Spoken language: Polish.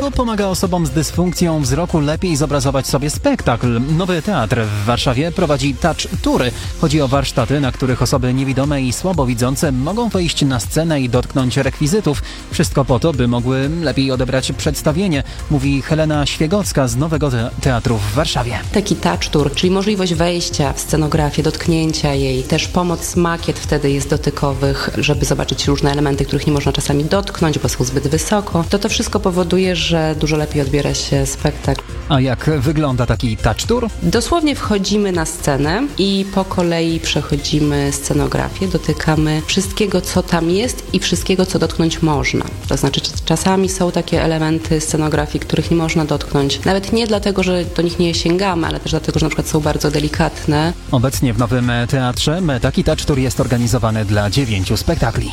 To pomaga osobom z dysfunkcją wzroku lepiej zobrazować sobie spektakl. Nowy teatr w Warszawie prowadzi Touch Tury. Chodzi o warsztaty, na których osoby niewidome i słabowidzące mogą wejść na scenę i dotknąć rekwizytów. Wszystko po to, by mogły lepiej odebrać przedstawienie, mówi Helena Świegocka z Nowego Te- Teatru w Warszawie. Taki touch tour, czyli możliwość wejścia w scenografię, dotknięcia jej, też pomoc makiet wtedy jest dotykowych, żeby zobaczyć różne elementy, których nie można czasami dotknąć, bo są zbyt wysoko. To to wszystko powoduje, że dużo lepiej odbiera się spektakl. A jak wygląda taki Touch Tour? Dosłownie wchodzimy na scenę i po kolei przechodzimy scenografię, dotykamy wszystkiego, co tam jest i wszystkiego, co dotknąć można. To znaczy, czasami są takie elementy scenografii, których nie można dotknąć. Nawet nie dlatego, że do nich nie sięgamy, ale też dlatego, że na przykład są bardzo delikatne. Obecnie w Nowym Teatrze taki Touch Tour jest organizowany dla dziewięciu spektakli.